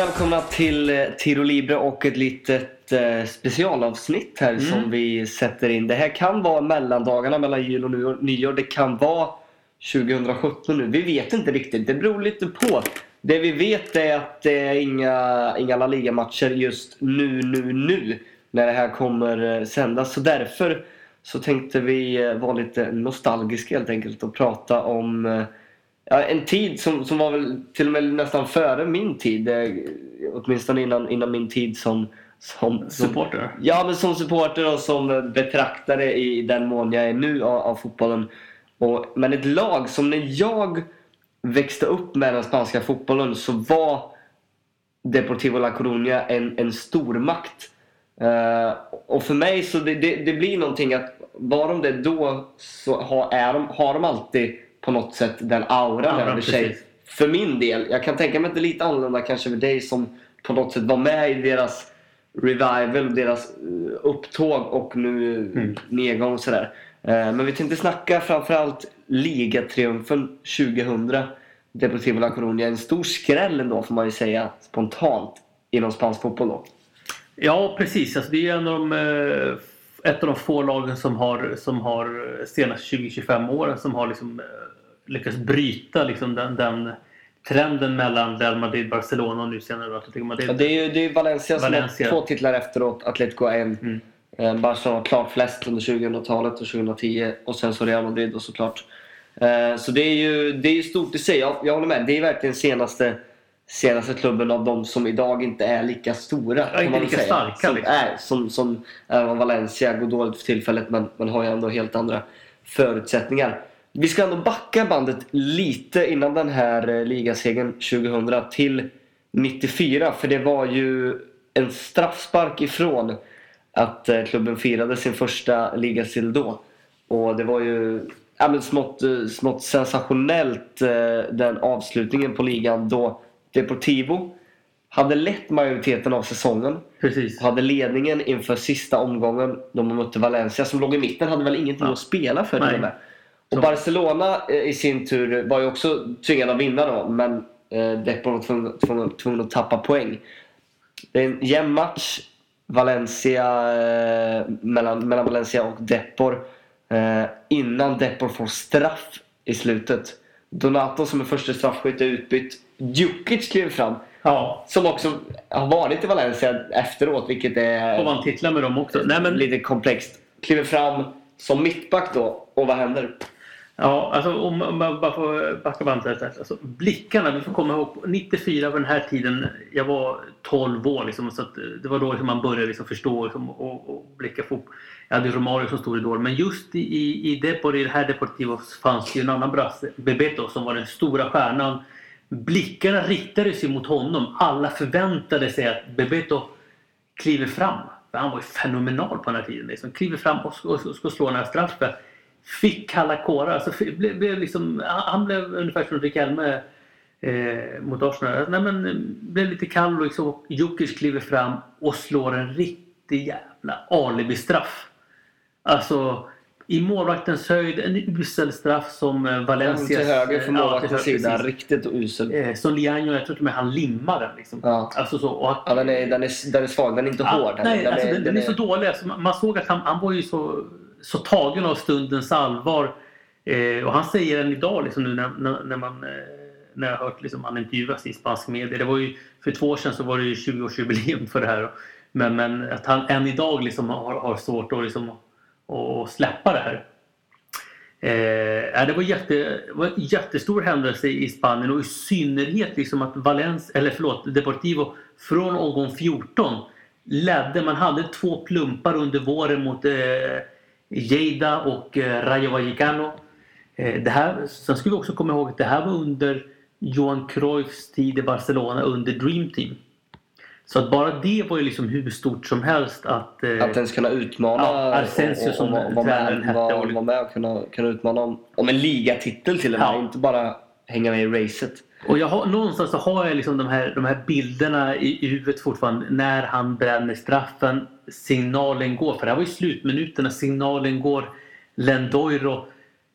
Välkomna till eh, Tiro Libre och ett litet eh, specialavsnitt här Mm. som vi sätter in. Det här kan vara mellandagarna mellan jul och nyår. Det kan vara 2017 nu. Vi vet inte riktigt. Det beror lite på. Det vi vet är att det är inga, inga La Liga-matcher just nu, nu, nu. När det här kommer eh, sändas. Så därför så tänkte vi vara lite nostalgiska helt enkelt och prata om Ja, en tid som, som var väl till och med nästan före min tid. Eh, åtminstone innan, innan min tid som, som, som Supporter? Ja, men som supporter och som betraktare i den mån jag är nu av, av fotbollen. Och, men ett lag som när jag växte upp med den spanska fotbollen så var Deportivo La Coruña en, en stormakt. Uh, och för mig så det, det, det blir någonting att var de det då så har, är de, har de alltid på något sätt den auran Auran, över sig. För min del. Jag kan tänka mig att det är lite annorlunda kanske för dig som på något sätt var med i deras revival, deras eh, upptåg och nu Mm. nedgång och sådär. Eh, Men vi tänkte snacka framförallt ligatriumfen 2000. Deportivo La Coruña. En stor skräll ändå får man ju säga spontant inom spansk fotboll då. Ja, precis. Alltså, det är en av de, eh, ett av de få lagen som har, som har senaste 20-25 åren som har liksom, lyckats bryta liksom, den, den trenden mellan Real Madrid, Barcelona och nu senare Atletico Madrid. Ja, det är ju det är Valencia som Valencia. har två titlar efteråt. Atletico en. Mm. Eh, Barcelona har klart flest under 2000-talet och 2010 och sen så Real Madrid och såklart. Eh, Så det är ju, det är ju stort i sig. Jag, jag håller med. Det är verkligen senaste, senaste klubben av de som idag inte är lika stora. Ja, inte lika säga. starka, Som, liksom. är, som, som även Valencia går dåligt för tillfället men, men har ju ändå helt andra förutsättningar. Vi ska ändå backa bandet lite innan den här eh, ligasegern 2000 till 94 för det var ju en straffspark ifrån att eh, klubben firade sin första ligastitel då. Och det var ju ja, men smått, eh, smått sensationellt den avslutningen på ligan då Deportivo hade lett majoriteten av säsongen. Precis. Hade ledningen inför sista omgången då man mötte Valencia som låg i mitten. Hade väl ingenting Ja. att spela för till och med. Och Barcelona eh, i sin tur var ju också tvingade att vinna då. Men eh, Depor var tvungen, tvungen, tvungen att tappa poäng. Det är en jämn match. Valencia, eh, mellan, mellan Valencia och Depor. Innan Depor får straff i slutet. Donato som är första straffskytt är utbytt. Djukic kliver fram. Ja, Som också har varit i Valencia efteråt, vilket är och vann titlar med dem också. Nej, men, lite komplext. Kliver fram som mittback då, och vad händer? Ja, alltså om man bara får backa bandet lite. Alltså, blickarna, vi får komma ihåg, 94 var den här tiden, jag var 12 år liksom, så att eh, det var då liksom man började liksom förstå liksom, och, och blicka fotboll. Jag hade Romario som stor idol, men just i, i, i, Depor, i det här Deportivo fanns det ju en annan brasse, Bebeto, som var den stora stjärnan. Blickarna riktades ju mot honom. Alla förväntade sig att Bebeto kliver fram. För han var ju fenomenal på den här tiden. Liksom. Kliver fram och ska, och ska slå den här straffen. Fick kalla kårar. Alltså, blev, blev liksom, han blev ungefär som Riquelme eh, mot Arsenal. Alltså, nej, men, eh, blev lite kall och liksom, Jokic kliver fram och slår en riktig jävla alibi-straff. Alltså i målvaktens höjd en usel straff som eh, Valencia... till höger från ja, målvaktens höger, sida. Riktigt usel. Eh, som Lianjo, jag tror till och med han limmar den. Liksom. Ja. Alltså så, och, Ja, den, är, den, är, den är svag, den är inte Ja, hård. nej, alltså, den, den är så dålig. Alltså, man såg att han, han var ju så, så tagen av stundens allvar. Eh, och han säger än idag liksom, nu när, när, när man eh, när jag har hört liksom, han intervjuas i spansk media. Det var ju, för två år sedan så var det ju 20-årsjubileum för det här. Men, men att han än idag liksom har, har svårt att, liksom, att släppa det här. Eh, det var, jätte, var en jättestor händelse i Spanien och i synnerhet liksom att Valens, eller förlåt, Deportivo från omgång 14 ledde. Man hade två plumpar under våren mot eh, Lleida och eh, Rayo Vallecano. Eh, det här, sen ska vi också komma ihåg att det här var under Johan Cruyffs tid i Barcelona under Dream Team. Så att bara det var ju liksom hur stort som helst att... Eh, Att ens kunna utmana Ja, Arsenio som vara var tränaren med, hette var, och- var med och kunna, kunna utmana om, om en ligatitel till och med. Ja. Inte bara hänga med i racet. Och jag har, någonstans så har jag liksom de här, de här bilderna i, i huvudet fortfarande när han bränner straffen. Signalen går, för det här var ju slutminuterna. Signalen går. Lendoiro,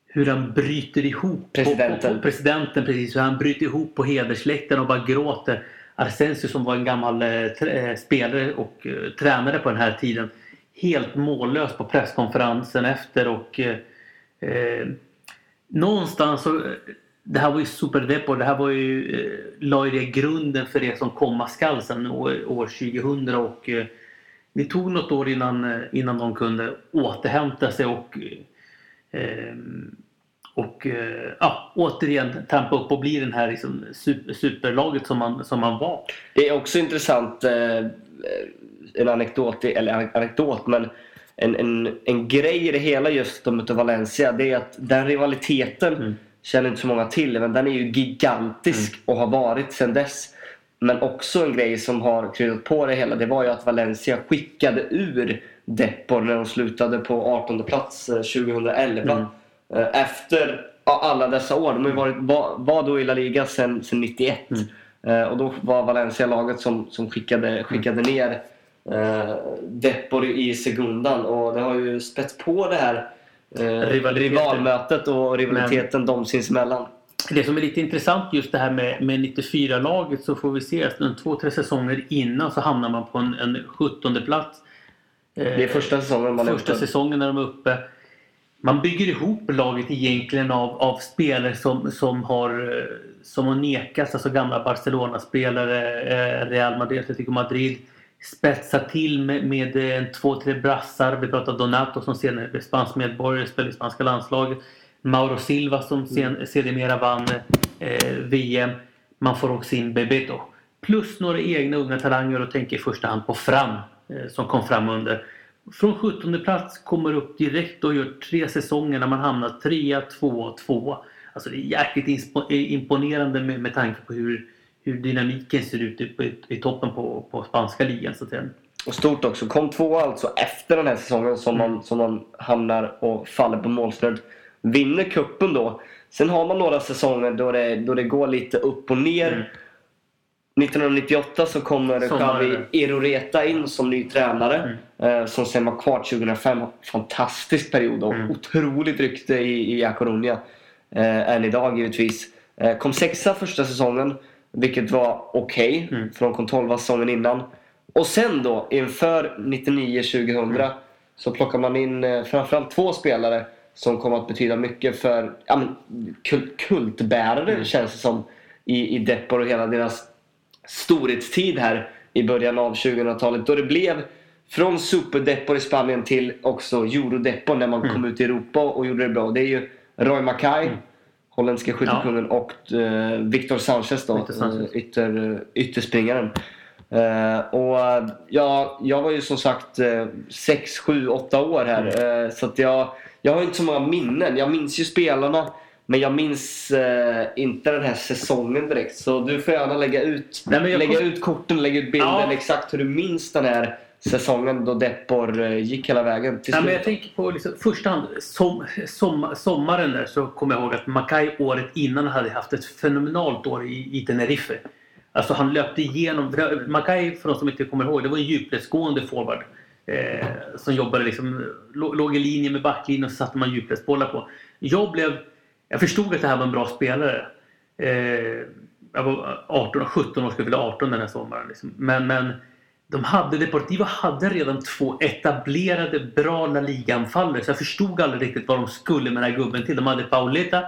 hur han bryter ihop. Presidenten. På, på, presidenten precis, hur han bryter ihop på hedersläktaren och bara gråter. Arsensius som var en gammal eh, spelare och tränare på den här tiden. Helt mållös på presskonferensen efter och eh, någonstans så det här var ju superdepo. Det här var ju, eh, la ju det grunden för det som komma skall sen år, år 2000 och eh, det tog något år innan, innan de kunde återhämta sig och eh, och eh, ja, återigen trampa upp och bli den här liksom, super, superlaget som man, som man var. Det är också intressant, eh, en anekdot, eller anekdot, men en, en, en grej i det hela just om Valencia det är att den rivaliteten mm. Känner inte så många till men den är ju gigantisk mm. och har varit sedan dess. Men också en grej som har kryddat på det hela det var ju att Valencia skickade ur Depor när de slutade på 18 plats 2011. Mm. Eh, efter alla dessa år. De har varit, var, var då i La Liga sedan 91. Mm. Eh, och då var Valencia laget som, som skickade, skickade ner eh, Depor i segundan och det har ju spett på det här eh, rivalmötet och rivaliteten Men, dem sinsemellan. Det som är lite intressant just det här med, med 94-laget så får vi se att en två, tre säsonger innan så hamnar man på en, en 17 plats. Det är första säsongen man Första säsongen när de är uppe. Man bygger ihop laget egentligen av, av spelare som, som, har, som har nekats, alltså gamla Barcelona-spelare, eh, Real Madrid, Atletico Madrid spetsa till med, med en, två, tre brassar. Vi pratar Donato som senare blev spansk medborgare, spelade i spanska landslaget. Mauro Silva som sen, mm. sedermera vann eh, VM. Man får också in Bebeto. Plus några egna unga talanger och tänker i första hand på Fram eh, som kom fram under. Från 17 plats kommer upp direkt och gör tre säsonger när man hamnar trea, tvåa, tvåa. Alltså det är jäkligt imponerande med, med tanke på hur hur dynamiken ser ut i, i toppen på, på spanska ligan. Så att och stort också. Kom två alltså efter den här säsongen som, man, som man hamnar och faller på målsnöd. Vinner kuppen då. Sen har man några säsonger då det, då det går lite upp och ner. Mm. 1998 så kommer Xavi Iroreta in som ny tränare. Mm. Eh, som sen var kvar 2005. Fantastisk period och mm. otroligt rykte i, i A Coruña. Eh, än idag givetvis. Eh, kom sexa första säsongen. Vilket var okej okay, mm. från kom 12 säsongen innan. Och sen då inför 99-2000 mm. så plockar man in eh, framförallt två spelare som kommer att betyda mycket för ja, men, kult, kultbärare mm. känns det som i, i Depor och hela deras storhetstid här i början av 2000-talet. Då det blev från Superdepor i Spanien till också Eurodepor när man mm. kom ut i Europa och gjorde det bra. Det är ju Roy Mackay mm holländska skyttekungen ja. och uh, Victor Sanchez då, Victor Sanchez. Uh, ytter, ytterspringaren. Uh, och ja, jag var ju som sagt 6, 7, 8 år här. Mm. så att jag, jag har inte så många minnen. Jag minns ju spelarna. Men jag minns inte den här säsongen direkt. Så du får gärna lägga ut, Nej, lägga kom... ut korten, lägga ut bilden ja. exakt hur du minns den här säsongen då Depor eh, gick hela vägen till ja, men Jag tänker på liksom, första hand som, som, sommaren där så kommer jag ihåg att Mackay året innan hade haft ett fenomenalt år i, i Tenerife. Alltså han löpte igenom... Mackay, för de som inte kommer ihåg, det var en djupledsgående forward. Eh, som jobbade liksom, låg i linje med backlinjen och så satte man djupledsbollar på. Jag blev... Jag förstod att det här var en bra spelare. Eh, jag var 18, 17 år, skulle fylla 18 den här sommaren. Liksom. Men, men de hade, Deportivo hade redan två etablerade bra La Liga-anfallare så jag förstod aldrig riktigt vad de skulle med den här gubben till. De hade Pauleta,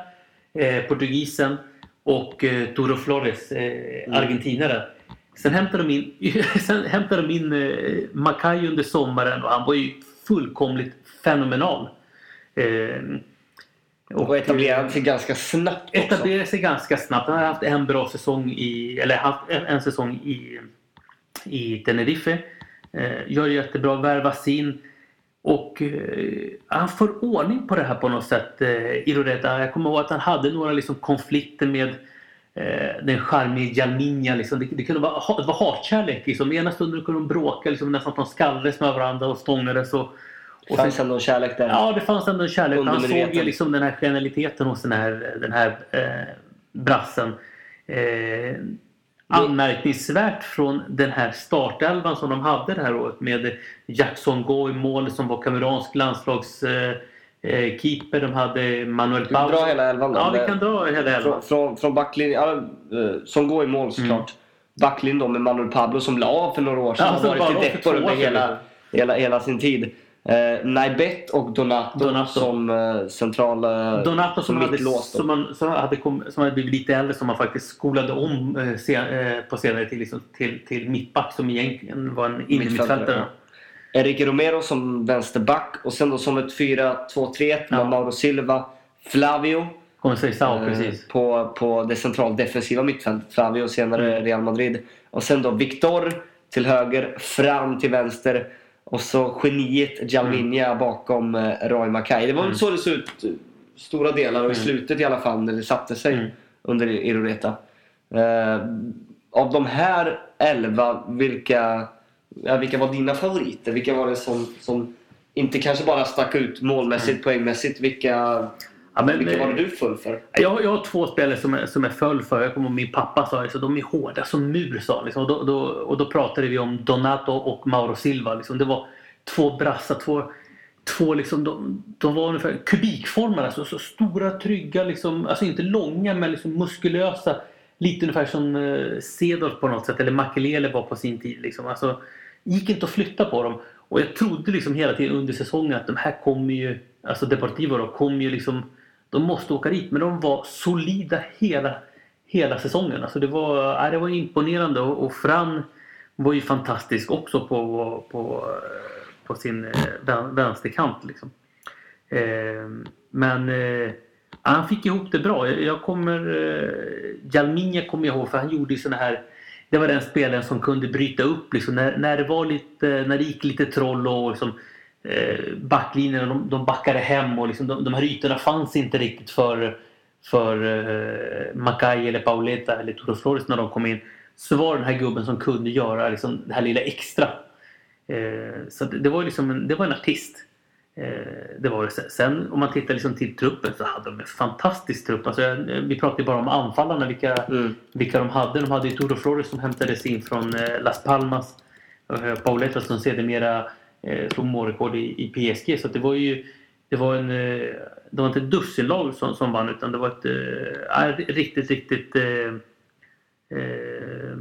eh, portugisen och eh, Toro Flores, eh, mm. argentinaren. Sen hämtade de in, sen hämtade de in eh, Macay under sommaren och han var ju fullkomligt fenomenal. Eh, och, och etablerade sig ganska snabbt också. Etablerade sig ganska snabbt. Han har haft en bra säsong i, eller haft en, en säsong i i Tenerife. Eh, gör jättebra, värvas in. Och eh, han får ordning på det här på något sätt, eh, Iroreta. Jag kommer ihåg att han hade några liksom, konflikter med eh, den charmige Jalminja. Liksom. Det, det, kunde vara, det var hatkärlek. Liksom. Ena stunden kunde de bråka liksom, nästan att de skallades med varandra och stångades. Och, det fanns ändå en kärlek där. Ja, det fanns ändå en kärlek. Han såg ju liksom den här genialiteten hos den här, den här eh, brassen. Eh, anmärkningsvärt från den här startelvan som de hade det här året med Jackson Go i mål som var kameransk landslagskeeper. Eh, de hade Manuel Pau. Vi dra hela elvan då. Ja, vi kan dra hela elvan. Från, från, från backlinjen. Ja, eh, som går i mål såklart. backlinjen då med Manuel Pablo som la av för några år sedan. Ja, har som varit i år under hela, hela, hela sin tid. Eh, Naibet och Donato, Donato. som eh, centrala Donato som, hade, som, man, som, hade kom, som hade blivit lite äldre som man faktiskt skolade om eh, sen, eh, på senare tid liksom, till, till mittback som egentligen var en innermittfältare. Enrique Romero som vänsterback och sen då som ett 4-2-3-1 med Ja. Mauro Silva, Flavio Conceição, eh, precis. på, på det centraldefensiva mittfältet. Flavio senare Mm. Real Madrid. Och sen då Victor till höger, fram till vänster och så geniet Jalminha Mm. bakom eh, Roy Mackay. Det var väl så det såg ut stora delar och i slutet i alla fall när det satte sig Mm. under Iroreta. Eh, av de här elva, vilka, ja, vilka var dina favoriter? Vilka var det som, som inte kanske bara stack ut målmässigt, poängmässigt? Vilka, Mm. Ja, men, vilka var eh, det du full för? Jag, jag har två spelare som som är föll för. Jag kommer min pappa sa det, så de är hårda som mur sa liksom. och, då, då, och då pratade vi om Donato och Mauro Silva. Liksom. Det var två brassar, två, två liksom, de, de var ungefär kubikformade. Alltså, så stora, trygga, liksom, alltså inte långa men liksom muskulösa. Lite ungefär som eh, Cedorf på något sätt, eller Makelele var på sin tid. Liksom. Alltså, gick inte att flytta på dem. Och jag trodde liksom hela tiden under säsongen att de här kommer ju, alltså Deportivo då, kommer ju liksom de måste åka dit, men de var solida hela, hela säsongen. Alltså det, var, ja, det var imponerande och, och Fran var ju fantastisk också på, på, på sin eh, vänsterkant. Liksom. Eh, men eh, han fick ihop det bra. Jag, kommer... Eh, Jalminha kommer jag ihåg för han gjorde ju sådana här... Det var den spelaren som kunde bryta upp liksom, när, när det var lite, när det gick lite troll och liksom, eh, backlinjerna de, de backade hem och liksom, de, de här ytorna fanns inte riktigt för, för eh, Macay eller Pauleta eller Toro Flores när de kom in. Så var den här gubben som kunde göra liksom, det här lilla extra. Eh, så det, det var liksom en, det var en artist. Eh, det var det. Sen- om man tittar liksom till truppen så hade de en fantastisk trupp. Alltså, vi pratade bara om anfallarna, vilka, Mm. vilka de hade. De hade ju Toro Flores som hämtades in från eh, Las Palmas. Eh, Pauleta som sedermera eh, slog målrekord i, i PSG. Så det var ju det var, en, eh, det var inte ett dussinlag som, som vann utan det var ett eh, riktigt, riktigt eh, eh,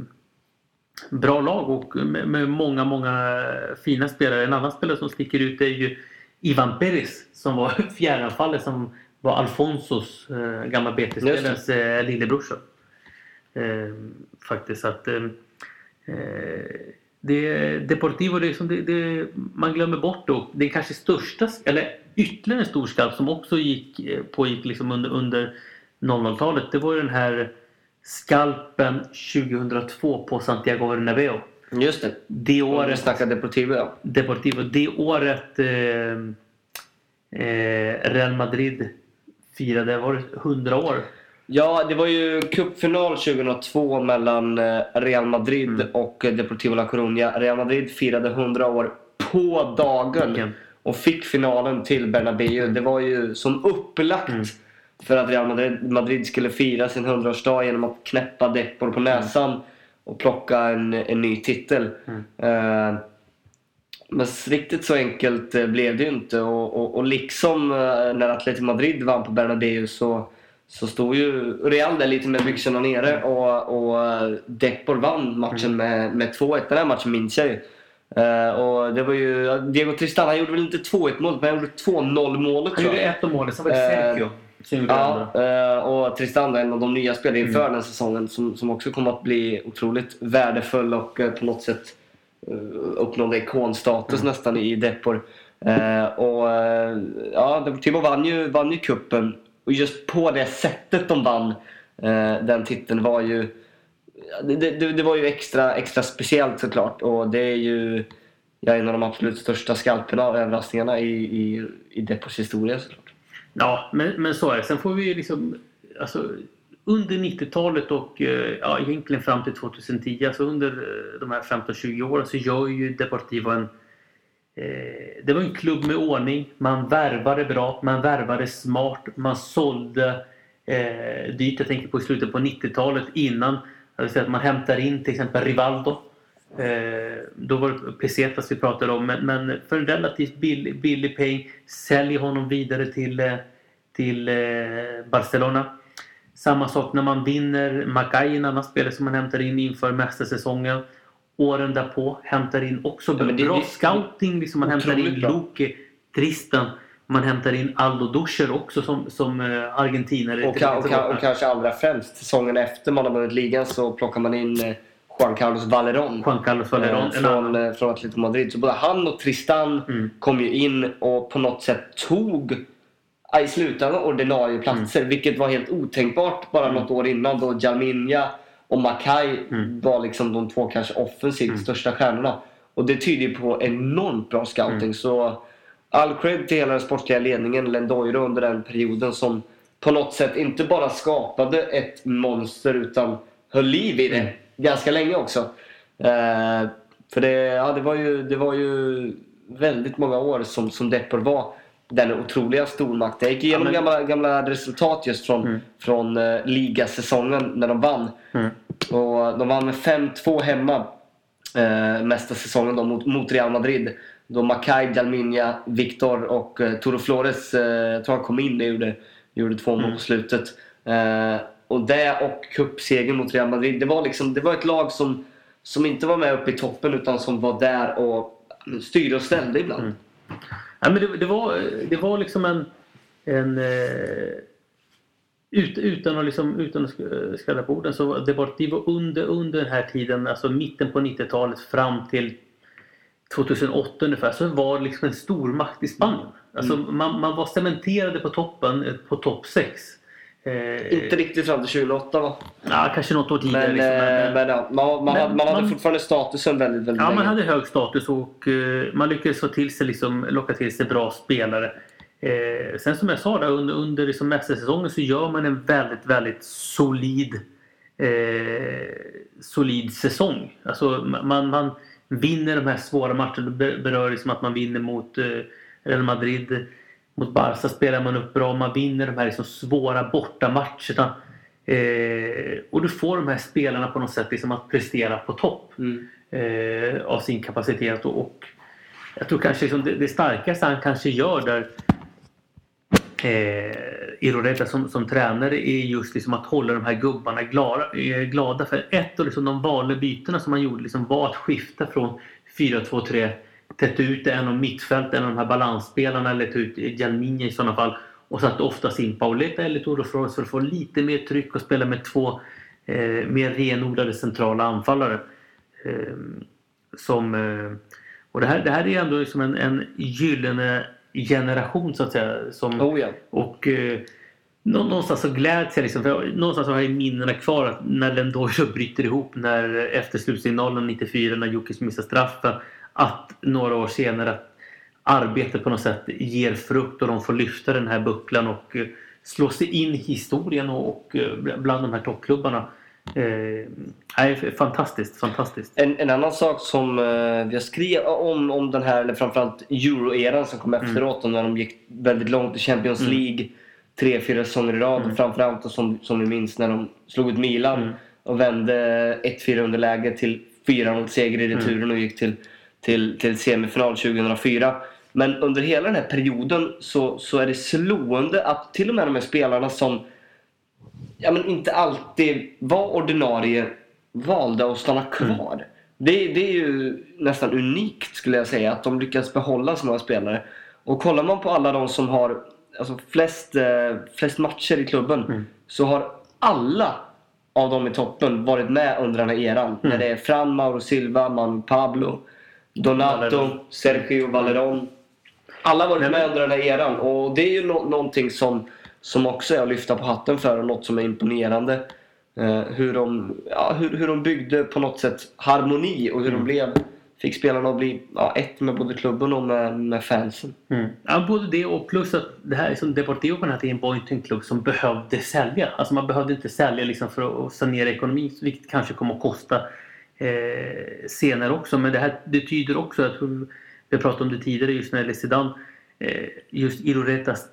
bra lag och med, med många, många fina spelare. En annan spelare som sticker ut är ju Ivan Perez som var fjärranfallet som var Alfonsos eh, gamla BT-spelarens eh, lillebrorsa. Eh, faktiskt att eh, eh, det, Deportivo, det, är som det, det, man glömmer bort då. Det är kanske största, eller ytterligare en stor skalp som också gick, eh, pågick liksom under, under 00-talet. Det var ju den här skalpen 2002 på Santiago Bernabéu. Just det. Det året, snackar Deportivo. Deportivo, det året eh, eh, Real Madrid firade, var det 100 år? Ja, det var ju cupfinal 2002 mellan eh, Real Madrid Mm. och eh, Deportivo La Coruña. Real Madrid firade 100 år på dagen Vilken? och fick finalen till Bernabéu. Det var ju som upplagt Mm. för att Real Madrid, Madrid skulle fira sin 100-årsdag genom att knäppa Depor på näsan och plocka en, en ny titel. Mm. Eh, men riktigt så enkelt blev det ju inte och, och, och liksom när Atletico Madrid vann på Bernabéu så, så stod ju Real där lite med byxorna nere och, och Depor vann matchen med, med 2-1. Den här matchen minns jag ju. Eh, och det var ju, Diego Tristan han gjorde väl inte 2-1 målet men han gjorde 2-0 målet Han gjorde jag. ett av målen, sen var det Eh, Sergio andra. Ja, eh, och Tristan är en av de nya spelarna inför Mm. den säsongen som, som också kommer att bli otroligt värdefull och på något sätt uh, uppnådde ikonstatus Mm. nästan i Depor. Och ja, Deportivo vann ju, vann ju cupen och just på det sättet de vann eh, den titeln var ju det, det, det var ju extra, extra speciellt såklart och det är ju ja, en av de absolut största skalperna och överraskningarna i, i, i Depos historia såklart. Ja, men, men så är det. Sen får vi ju liksom... Alltså, under 90-talet och eh, ja, egentligen fram till 2010, alltså under eh, de här 15-20 åren så gör ju Deportivo en... Eh, det var en klubb med ordning. Man värvade bra, man värvade smart, man sålde eh, dyrt. Jag tänker på i slutet på 90-talet innan. Jag vill säga att man hämtar in till exempel Rivaldo. Eh, då var det Pesetas vi pratade om, men, men för en relativt billig, billig peng säljer honom vidare till, eh, till eh, Barcelona. Samma sak när man vinner Mackay, en annan spelare som man hämtar in inför mästersäsongen. Åren därpå hämtar in också Ja, det- bra det- scouting. Liksom man hämtar in. Luke, Tristan. Man hämtar in Aldo Duscher också som, som eh, argentinare. Och, och, ka- tillbaka. och kanske allra främst säsongen efter man har vunnit ligan så plockar man in eh, Juan Carlos Valeron. Juan Carlos Valerón. Eh, en från, eh, från Atletico Madrid. Så både han och Tristan Mm. kom ju in och på något sätt tog i slutändan ordinarie platser. Mm. Vilket var helt otänkbart bara något år innan då Jalminja och Mackay Mm. var liksom de två kanske offensivt största stjärnorna. Och det tyder på enormt bra scouting. Mm. Så all cred till hela den sportsliga ledningen, Lendoiro under den perioden som på något sätt inte bara skapade ett monster utan höll liv i det Mm. ganska länge också. Eh, för det, ja, det, var ju, det var ju väldigt många år som, som Depor var den otroliga stormakten. Jag gick igenom Ja, men- gamla, gamla resultat just från, Mm. från eh, ligasäsongen när de vann. Mm. Och de vann med 5-2 hemma eh, mesta säsongen då, mot, mot Real Madrid. Då Macay, Dalminha, Victor och eh, Toro Flores, eh, jag tror han kom in och gjorde, gjorde två mål Mm. på slutet. Eh, och det och cupsegern mot Real Madrid. Det var, liksom, det var ett lag som, som inte var med uppe i toppen utan som var där och styrde och ställde ibland. Mm. Ja, men det, det, var, det var liksom en... en eh, ut, utan att, liksom, utan att sk- skrälla på orden så det var, det var under, under den här tiden, alltså mitten på 90-talet fram till 2008 ungefär, så var det liksom en stormakt i Spanien. Alltså man, man var cementerade på toppen, eh, på topp 6. Eh, Inte riktigt fram till 2008 va? ja, kanske något år tidigare. Men, liksom, eh, men ja, man, man, Men hade, man hade fortfarande statusen väldigt, väldigt Ja, länge. man hade hög status och eh, man lyckades få till sig, liksom, locka till sig bra spelare. Eh, sen som jag sa, där, under, under liksom mästersäsongen så gör man en väldigt, väldigt solid eh, solid säsong. Alltså man, man vinner de här svåra matcherna. Det berör liksom att man vinner mot eh, Real Madrid. Mot Barca spelar man upp bra. Man vinner de här liksom svåra bortamatcherna. Eh, och du får de här spelarna på något sätt liksom att prestera på topp Mm. eh, av sin kapacitet. Och, och jag tror kanske liksom det, det starkaste han kanske gör där eh, Iroreta som, som tränare är just liksom att hålla de här gubbarna glada. Eh, glada. För ett av liksom de vanliga bytena som han gjorde liksom var att skifta från 4-2-3 tätt ut en av mittfält, en av de här balansspelarna eller ta ut Jalminha i sådana fall och satte oftast in Pauleta eller Toro Flores för att få lite mer tryck och spela med två eh, mer renodlade centrala anfallare. Eh, som, eh, och det här, det här är ändå liksom en, en gyllene generation så att säga. Som, Oh ja. och eh, nå- någonstans så gläds jag liksom. För någonstans har jag minnena kvar att när Lendoiro bryter ihop när, efter slutsignalen 94 när Jokis missar straffen. Att några år senare att arbetet på något sätt ger frukt och de får lyfta den här bucklan och eh, slå sig in i historien och, och eh, bland de här toppklubbarna. Eh, fantastiskt, fantastiskt. En, en annan sak som eh, jag skrev om, om den här, eller framförallt Euro-eran som kom efteråt när de gick väldigt långt i Champions Mm. League. Tre, fyra säsonger i rad. Framförallt och som, som vi minns när de slog ut Milan Mm. och vände 1-4 underläge till 4-0 seger Mm. i returen och gick till, till, till semifinal 2004. Men under hela den här perioden så, så är det slående att till och med de här spelarna som ja, men inte alltid var ordinarie valde att stanna kvar. Det, det är ju nästan unikt skulle jag säga att de lyckas behålla så många spelare. Och kollar man på alla de som har alltså, flest, eh, flest matcher i klubben så har alla av dem i toppen varit med under den här eran. När det är Fran, Mauro Silva, Man Pablo, Donato. Sergio Valeron. Alla har varit Nej, med under den här eran och det är ju nå- någonting som, som också är att lyfta på hatten för och något som är imponerande. Eh, hur, de, ja, hur, hur de byggde på något sätt harmoni och hur Mm. de blev, fick spelarna att bli ja, ett med både klubben och med, med fansen. Mm. Ja, både det och plus att det här som Deportivo på den här tiden var inte en klubb som behövde sälja. Alltså man behövde inte sälja liksom för att sanera ekonomin vilket kanske kommer att kosta eh, senare också. Men det här det tyder också, jag tror vi pratade om det tidigare just när det gäller Zidane, eh, just Iroretas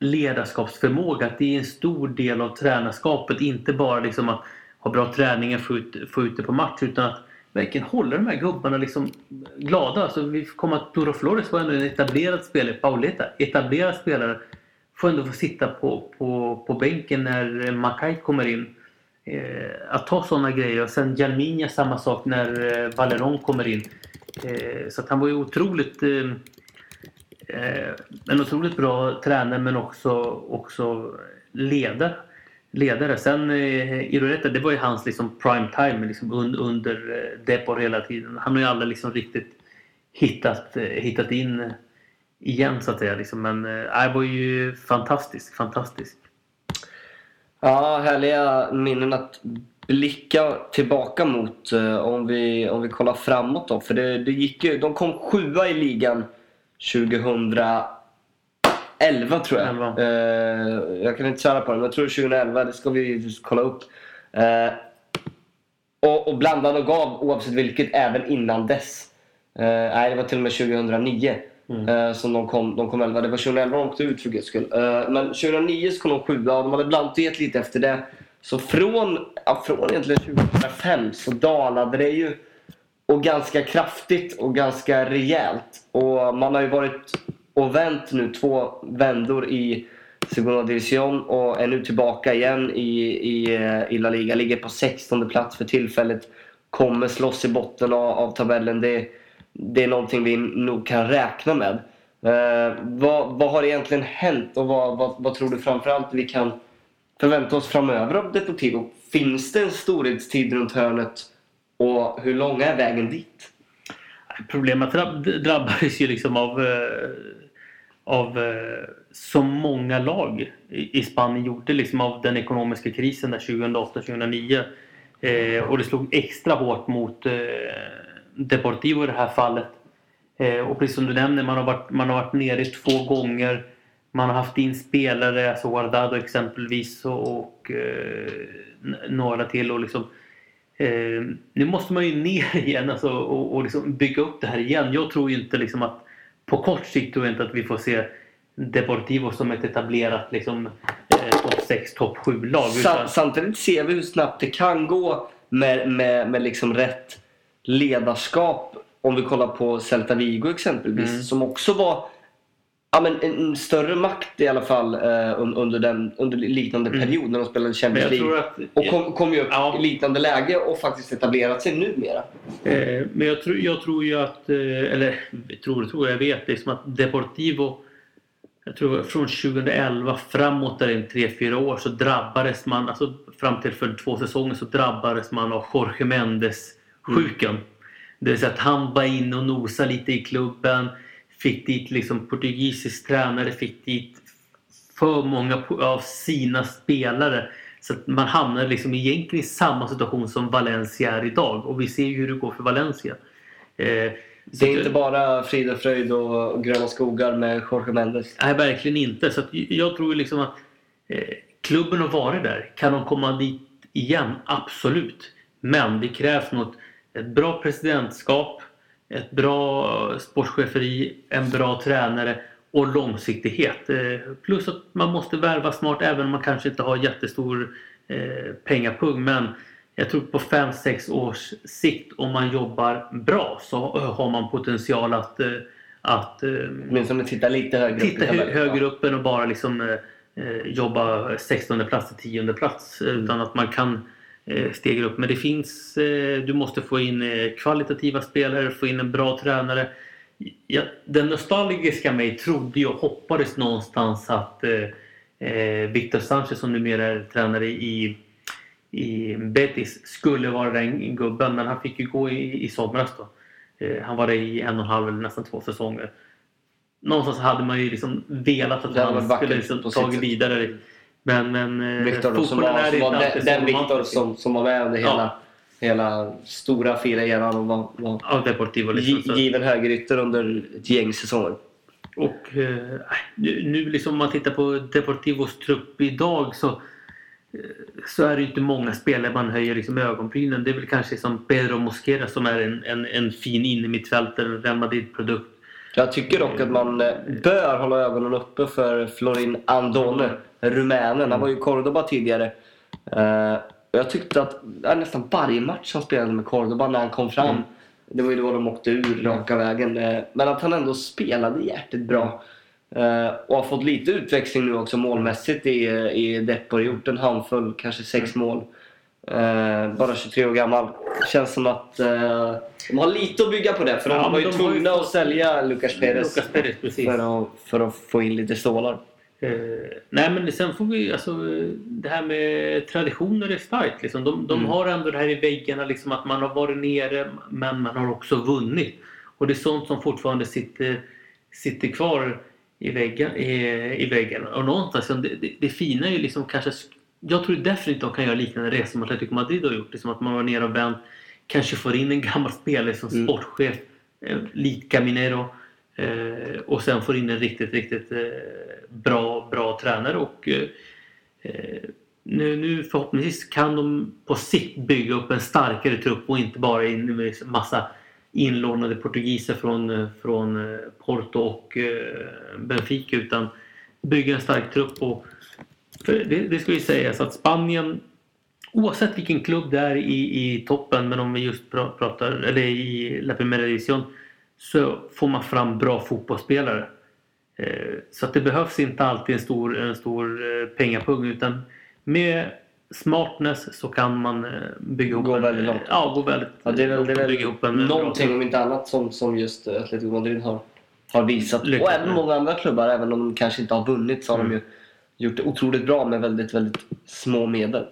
ledarskapsförmåga. Att det är en stor del av tränarskapet. Inte bara liksom att ha bra träningar, få ut, få ut det på match utan att verkligen hålla de här gubbarna liksom glada. Alltså vi kommer att Toro Flores var ändå en etablerad spelare. Pauleta, etablerad spelare. får ändå få sitta på, på, på bänken när Makai kommer in. Eh, att ta sådana grejer. Och sen Jalminja samma sak när eh, Valeron kommer in. Eh, så att han var ju otroligt eh, eh, en otroligt bra tränare men också, också ledare. ledare. Sen eh, Iroreta, det var ju hans liksom prime time liksom un, under eh, Depor hela tiden. Han har ju aldrig liksom riktigt hittat, eh, hittat in igen så att säga. Liksom. Men eh, det var ju fantastisk, fantastisk. Ja, härliga minnen att blicka tillbaka mot eh, om, vi, om vi kollar framåt då. För det, det gick ju, de kom sjua i ligan 2011 tror jag. 11. Eh, jag kan inte svära på det, men jag tror 2011. Det ska vi kolla upp. Eh, och, och blandade och gav oavsett vilket även innan dess. Eh, nej, det var till och med 2009 Mm. Eh, som de kom, de kom 11. Det var 2011 de åkte ut för guds skull. Eh, men 2009 så kom de sjua och de hade blandat och gett lite efter det. Så från, ja, från egentligen 2005 så dalade det ju. Och ganska kraftigt och ganska rejält. Och man har ju varit och vänt nu två vändor i Segunda Division och är nu tillbaka igen i, i, eh, i La Liga. Ligger på 16 plats för tillfället. Kommer slåss i botten av, av tabellen. Det, det är någonting vi nog kan räkna med. Eh, vad, vad har egentligen hänt och vad, vad, vad tror du framförallt vi kan förvänta oss framöver av Deportivo? Finns det en storhetstid runt hörnet och hur lång är vägen dit? Problemet drabb- drabbades ju liksom av, eh, av eh, så många lag i, i Spanien gjorde liksom av den ekonomiska krisen där 2008-2009. Eh, och det slog extra hårt mot eh, Deportivo i det här fallet. Eh, och precis som du nämner, man har, varit, man har varit nere två gånger. Man har haft in spelare, alltså Guardado exempelvis och, och eh, några till. Och liksom, Eh, nu måste man ju ner igen alltså, och, och liksom bygga upp det här igen. Jag tror ju inte liksom att på kort sikt tror jag inte att vi får se Deportivo som ett etablerat liksom, eh, topp 6, topp 7-lag. Utan... samtidigt ser vi hur snabbt det kan gå med, med, med liksom rätt ledarskap. Om vi kollar på Celta Vigo exempelvis. Mm. Som också var ja, men en, en större makt i alla fall eh, un, under, den, under liknande Mm. period när de spelade Champions League. att... Och kom, kom ju upp Ja. i liknande läge och faktiskt etablerat sig numera. Eh, men jag tror, jag tror ju att, eh, eller tror, tror jag vet, liksom att Deportivo jag tror från 2011 framåt där in 3-4 år så drabbades man, alltså fram till för två säsonger så drabbades man av Jorge Mendes sjukan. Det vill säga att han var inne och nosade lite i klubben. Fick dit liksom portugisisk tränare, fick dit för många av sina spelare. Så att man hamnar liksom egentligen i samma situation som Valencia är idag. Och vi ser ju hur det går för Valencia. Eh, Det är inte bara frid och fröjd och, gröna skogar med Jorge Mendes. Nej, verkligen inte. Så jag tror liksom att eh, klubben har varit där. Kan de komma dit igen? Absolut. Men det krävs något, ett bra presidentskap, ett bra sportcheferi, en bra tränare och långsiktighet. Eh, plus att man måste värva smart även om man kanske inte har jättestor eh, pengapung. Men jag tror på 5-6 års sikt om man jobbar bra så har man potential att, eh, att eh, Åtminstone titta lite högre upp titta högre upp än att bara liksom, eh, eh, jobba 16 plats till 10 plats. eh, Utan att man kan eh, stega upp. Men det finns, eh, du måste få in eh, kvalitativa spelare, få in en bra tränare. Ja, den nostalgiska mig trodde och hoppades någonstans att eh, Victor Sanchez som numera är tränare i, i Betis skulle vara den gubben. Men han fick ju gå i, i somras då. Eh, han var det i en och en halv eller nästan två säsonger någonstans hade man ju liksom velat att han skulle liksom tagit vidare. Men, men eh, Viktor då, som var, är som var den, den Viktor som, som var med under hela, Ja. hela stora fina eran och var, var Av Deportivo liksom. given högerytter under ett gäng säsonger. och eh, nu, nu liksom om man tittar på Deportivos trupp idag så eh, så är det inte många spelare man höjer liksom ögonbrynen. Det är väl kanske som Pedro Mosquera som är en, en, en fin innermittfältare, Real Madrid-produkt. Jag tycker dock att man eh, bör hålla ögonen uppe för Florin Andone, rumänen. Han var ju i Cordoba tidigare. Eh, jag tyckte att ja, nästan varje match han spelade med Cordoba när han kom fram. Mm. Det var ju då de åkte ur raka vägen. Eh, men att han ändå spelade jäkligt bra. Och har fått lite utväxling nu också målmässigt i, i Depor. Gjort en handfull, kanske sex Mm. mål. Eh, bara 23 år gammal. Känns som att eh, de har lite att bygga på det. För Ja, de var ju de ju tvungna fått- att sälja Lucas Perez. Lucas Perez, precis. För att, för att få in lite stålar. Eh, nej men sen får vi alltså det här med traditioner är starkt. Liksom. De, de Mm. har ändå det här i väggarna liksom att man har varit nere men man har också vunnit. Och det är sånt som fortfarande sitter, sitter kvar i, väggen, i, i väggarna. Och någonstans, liksom, det, det, det fina är ju liksom kanske jag tror definitivt de kan göra liknande resor som Atletico Madrid har gjort. Liksom att man var nere och vänt, kanske får in en gammal spelare som Mm. sportchef, eh, likt Caminero. Eh, och sen får in en riktigt, riktigt eh, bra, bra tränare. Och, eh, eh, nu, nu förhoppningsvis kan de på sikt bygga upp en starkare trupp och inte bara in massa inlånade portugiser från, eh, från Porto och Benfica utan bygga en stark trupp. Och, det, det ska ju sägas att Spanien oavsett vilken klubb det är i, i toppen men om vi just pra- pratar eller i La Primera Division så får man fram bra fotbollsspelare. Eh, så att det behövs inte alltid en stor, en stor eh, pengapung utan med smartness så kan man eh, bygga ihop Gå en, väldigt långt. Ja, gå väldigt Ja, det är väl, det är bygga ihop en någonting om inte annat som, som just Atletico Madrid har, har visat. Lyckats och även många andra klubbar, även om de kanske inte har vunnit så har de Mm. ju gjort det otroligt bra med väldigt, väldigt små medel.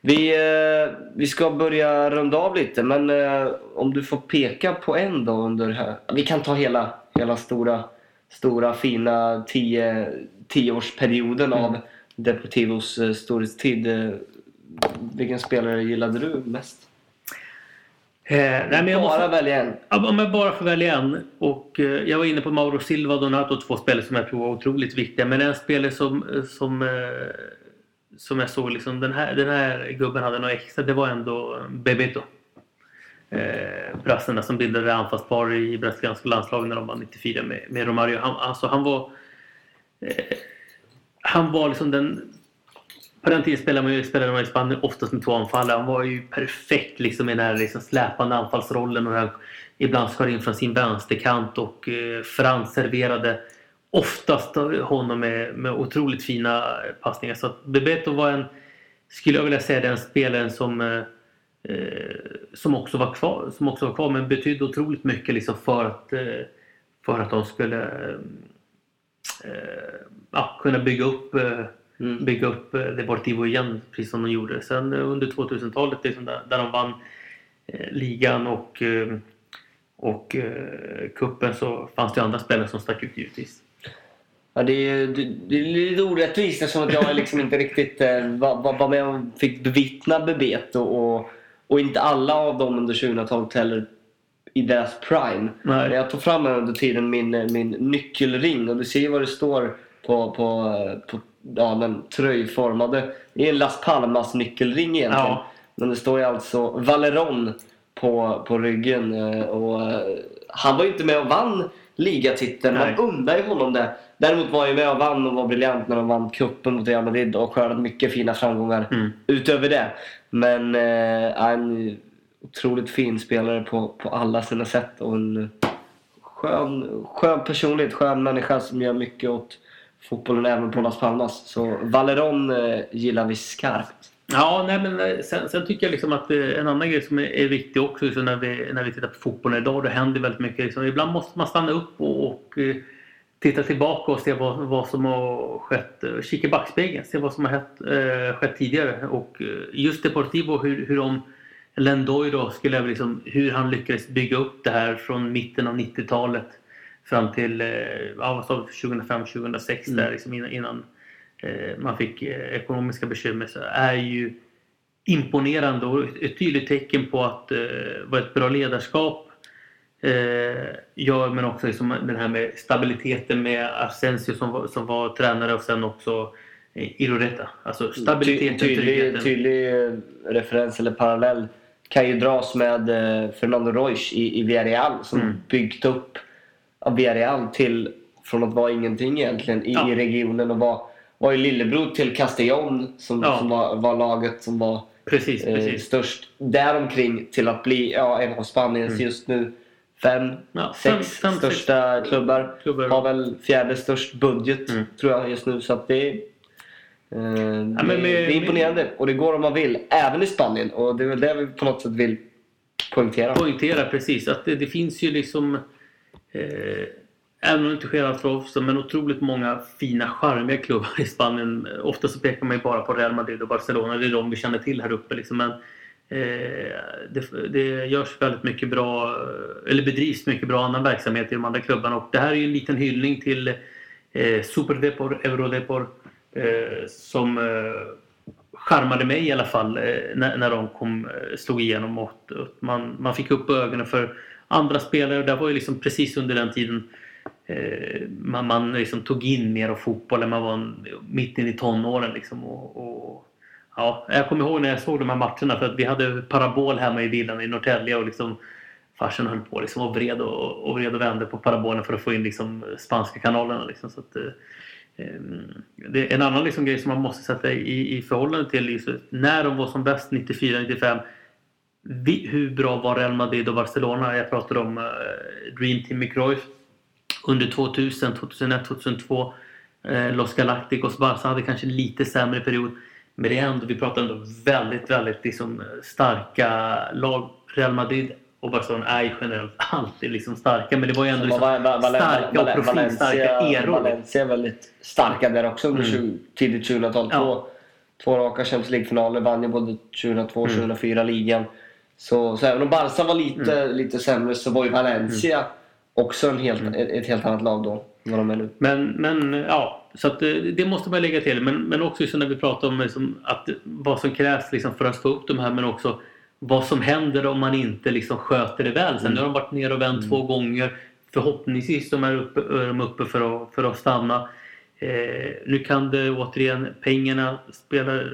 Vi, eh, vi ska börja runda av lite men eh, om du får peka på en då under här. Vi kan ta hela, hela stora, stora fina tio, tioårsperioden Mm. av Deportivos eh, storhetstid. Vilken spelare gillade du mest? Eh, nej, men jag Bara måste, välja en. Ja, Om jag bara får välja en. Och eh, jag var inne på Mauro Silva och Donato, två spelare som jag tror var otroligt viktiga. Men en spelare som, eh, som, eh, som jag såg, liksom, den, här, den här gubben hade något extra, det var ändå Bebeto. Eh, brassen som bildade anfallspar i brasilianska landslaget när de vann 94 med, med Romario. Han, alltså, han var eh, han var liksom den på den tiden spelade man ju, spelade man i Spanien oftast med två anfallare. Han var ju perfekt liksom i den här liksom släpande anfallsrollen. Och han ibland skar in från sin vänsterkant och eh, Frans serverade oftast honom med, med otroligt fina eh, passningar. Så att Bebeto var en, skulle jag vilja säga, den spelaren som eh, eh, som också var kvar, som också var kvar men betydde otroligt mycket liksom för att eh, för att de skulle eh, eh ja, kunna bygga upp eh, Mm. bygga upp eh, Deportivo igen precis som de gjorde. Sen eh, under 2000-talet liksom där, där de vann eh, ligan och, eh, och eh, kuppen så fanns det andra spelare som stack ut givetvis. Ja, det, är, det, det är lite orättvist eftersom att jag liksom inte riktigt eh, var, var med och fick bevittna Bebeto och, och inte alla av dem under 2000-talet heller i deras prime. Nej. Jag tog fram här under tiden min, min nyckelring och du ser vad det står på, på, på ja, den tröjformade. Det är en Las Palmas nyckelring egentligen. Ja. Men det står ju alltså Valeron på, på ryggen. eh, Och, eh, han var ju inte med och vann ligatiteln. Man undrar ju honom det. Däremot var han ju med och vann och var briljant när de vann cupen mot Real Madrid och skördade mycket fina framgångar Mm. utöver det. Men eh, en otroligt fin spelare på, på alla sina sätt och en skön, skön personlighet, skön människa som gör mycket åt fotbollen även på Las Palmas. Så Valeron eh, gillar vi skarpt. Ja, nej, men eh, sen, sen tycker jag liksom att eh, en annan grej som är, är viktig också liksom när, vi, när vi tittar på fotbollen idag. Det händer väldigt mycket. Liksom. Ibland måste man stanna upp och, och titta tillbaka och se vad, vad som har skett. Kika i backspegeln, se vad som har skett, eh, skett tidigare. Och just Deportivo, hur, hur de Lendoy då, skulle jag liksom, hur han lyckades bygga upp det här från mitten av 90-talet fram till eh, ja, vad sa vi, 2005-2006 Mm. där liksom innan, innan eh, man fick eh, ekonomiska bekymmer så är ju imponerande och ett- tydligt tecken på att vad ett bra ledarskap gör men också liksom den här med stabiliteten med Asensio som var, som var tränare och sen också Iroreta. Alltså stabiliteten, Ty, tydlig, tydlig referens eller parallell kan ju dras med Fernando Reus i, i Villarreal som Mm. byggt upp Villarreal till från att vara ingenting egentligen i, Ja. regionen och var, var ju lillebror till Castellón som, Ja. som var, var laget som var Precis, eh, precis. störst däromkring till att bli ja, en av Spaniens Mm. just nu fem, Ja, sex fem- fem, sex största klubbar. klubbar. Har väl fjärde störst budget Mm. tror jag just nu. Så att det, eh, men det, med- det är imponerande. Och det går om man vill. Även i Spanien. Och det är väl det vi på något sätt vill poängtera. poängtera precis att det, det finns ju liksom eh, Även om det inte sker allt för ofta men otroligt många fina charmiga klubbar i Spanien. Ofta så pekar man ju bara på Real Madrid och Barcelona. Det är de vi känner till här uppe. Liksom. Men eh, det, det görs väldigt mycket bra, eller bedrivs mycket bra annan verksamhet i de andra klubbarna. Och det här är ju en liten hyllning till eh, Superdepor, Eurodepor eh, som eh, charmade mig i alla fall eh, när, när de kom, eh, slog igenom. Och, och man, man fick upp ögonen för andra spelare. Och det var ju liksom precis under den tiden eh, man, man liksom tog in mer av fotbollen. Man var en- mitt inne i tonåren. Liksom, och, och, ja, jag kommer ihåg när jag såg de här matcherna för att vi hade parabol hemma i villan i Norrtälje. Och liksom, farsan höll på liksom, och, vred och, och vred och vände på parabolen för att få in liksom, spanska kanalerna. Liksom, så att, eh, eh Det är en annan liksom grej som man måste sätta i, i förhållande till liksom, när de var som bäst 94-95 vi- hur bra var Real Madrid och Barcelona? Jag pratade om eh, Dream Team med Cruyff under 2000, 2001, 2002 eh, Los Galacticos, Barca hade kanske lite sämre period men det är ändå, vi pratar ändå väldigt, väldigt liksom, starka lag. Real Madrid och Barcelona är generellt alltid liksom starka men det var ju ändå liksom Val- Val- Val- starka och profilstarka eror. Valencia är väldigt starka där också under Mm. 20, tidigt 2000-tal. Ja. Två, två raka Champions League-finaler. Vann ju både 2002 och Mm. 2004 ligan. Så, så även om Barca var lite, Mm. lite sämre så var ju Valencia också en helt, ett, ett helt annat lag då. Vad de är nu. Men, men ja, så att eh, det måste man lägga till. Men, men också så när vi pratar om liksom, att, vad som krävs liksom, för att få upp de här men också vad som händer om man inte liksom, sköter det väl. Sen Mm. nu har de varit ner och vänt två gånger. Förhoppningsvis de är, uppe, är de uppe för att, för att stanna. Eh, nu kan det återigen, pengarna spela eh,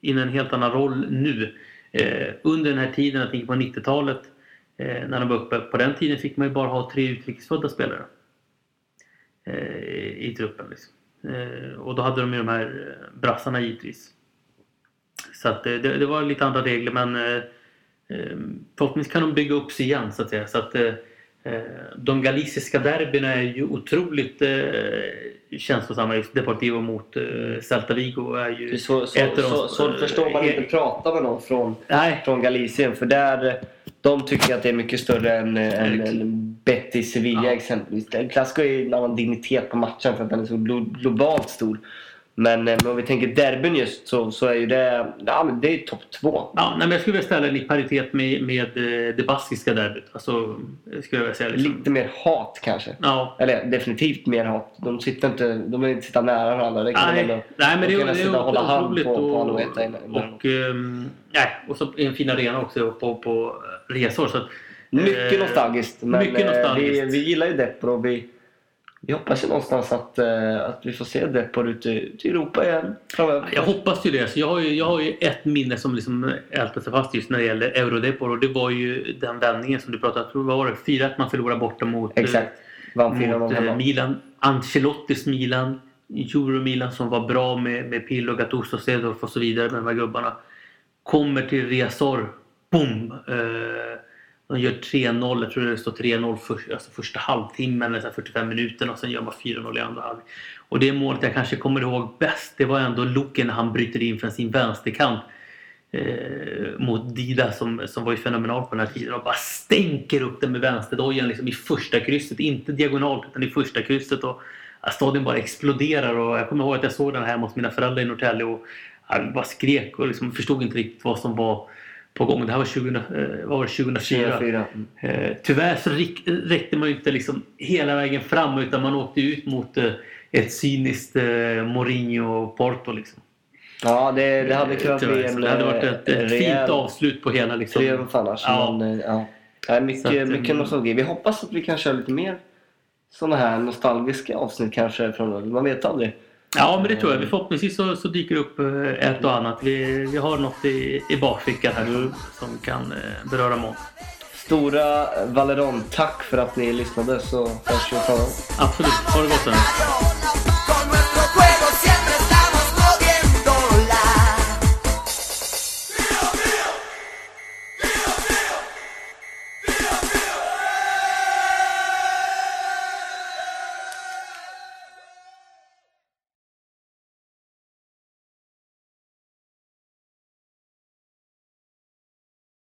in en helt annan roll nu. Eh, under den här tiden, jag tänker på 90-talet, eh, när de var uppe. På den tiden fick man ju bara ha tre utrikesfödda spelare eh, i truppen. Liksom. Eh, och då hade de ju de här eh, brassarna givetvis. Så att, eh, det, det var lite andra regler men eh, eh, förhoppningsvis kan de bygga upp sig igen så att säga. Så att, eh, de galiciska derbyna är ju otroligt eh, känslosamma. Just Deportivo mot eh, Celta Vigo är ju... så, så, de- så, så förstår man inte prata med någon från, Nej, från Galicien. För där, de tycker att det är mycket större än, än, än Betis Sevilla Ja. exempelvis. Clasico är en annan dignitet på matchen för att den är så glo- globalt stor. Men, eh, om vi tänker derbyn just så, så är ju det, ja, men det är topp två. Ja, nej, men jag skulle vilja ställa den i paritet med, med eh, det baskiska derbyt. Alltså, skulle jag säga liksom. Lite mer hat kanske. Ja, Eller definitivt mer hat. De sitter inte, de vill inte sitta nära varandra. Det kan Nej, ändå- nej men de det, kan det sitta och hålla hand på, på och, Anoeta innan- innan. och, ehm, nej, och så en fin arena också på, på resor. Så att, Mycket eh, nostalgiskt. Men mycket eh, nostalgiskt. Vi, vi gillar ju Depor och vi, vi hoppas ju någonstans att, eh, att vi får se Depor ute i Europa igen framöver. Jag hoppas ju det. Så jag, har ju, jag har ju ett minne som liksom ältar sig fast just när det gäller Eurodepor och det var ju den vändningen som du pratade om. Vad var det? 4-1 man förlorade borta mot, eh, Exakt. Vann 4-0 mot eh. Milan. Ancelottis Milan. Euro-Milan som var bra med, med Pirlo, Gattuso, Cedorf och så vidare med de här gubbarna. Kommer till Riazor. Boom! Eh, de gör 3-0. Jag tror det står 3-0 för, alltså första halvtimmen eller 45 minuter och sen gör man 4-0 i andra halvlek. Och det målet jag kanske kommer ihåg bäst det var ändå Loke när han bryter in från sin vänsterkant eh, mot Dida som, som var ju fenomenal på den här tiden och bara stänker upp den med vänsterdojan liksom i första krysset. Inte diagonalt utan i första krysset. Och, stadion bara exploderar och jag kommer ihåg att jag såg den här hos mina föräldrar i Norrtälje och jag bara skrek och liksom förstod inte riktigt vad som var på gång. Det här var, 2000, eh, var det 2004. 4-4. Eh, tyvärr så räck, räckte man ju inte liksom hela vägen fram utan man åkte ut mot eh, ett cyniskt Mourinho och Porto. Liksom. Ja, det, det hade kunnat bli en, det hade varit ett, ett fint avslut på hela liksom. triumf annars. Ja. Men, ja. Ja, mycket, att, mycket mm. nostalgi. Vi hoppas att vi kan köra lite mer sådana här nostalgiska avsnitt kanske framöver. Man vet aldrig. Ja, men det tror jag. Vi Förhoppningsvis så, så dyker det upp eh, ett och annat. Vi, vi har något i, i bakfickan här som, som kan eh, beröra mål. Stora Valeron, tack för att ni lyssnade så hörs vi. Absolut. Ha det gott. Hola,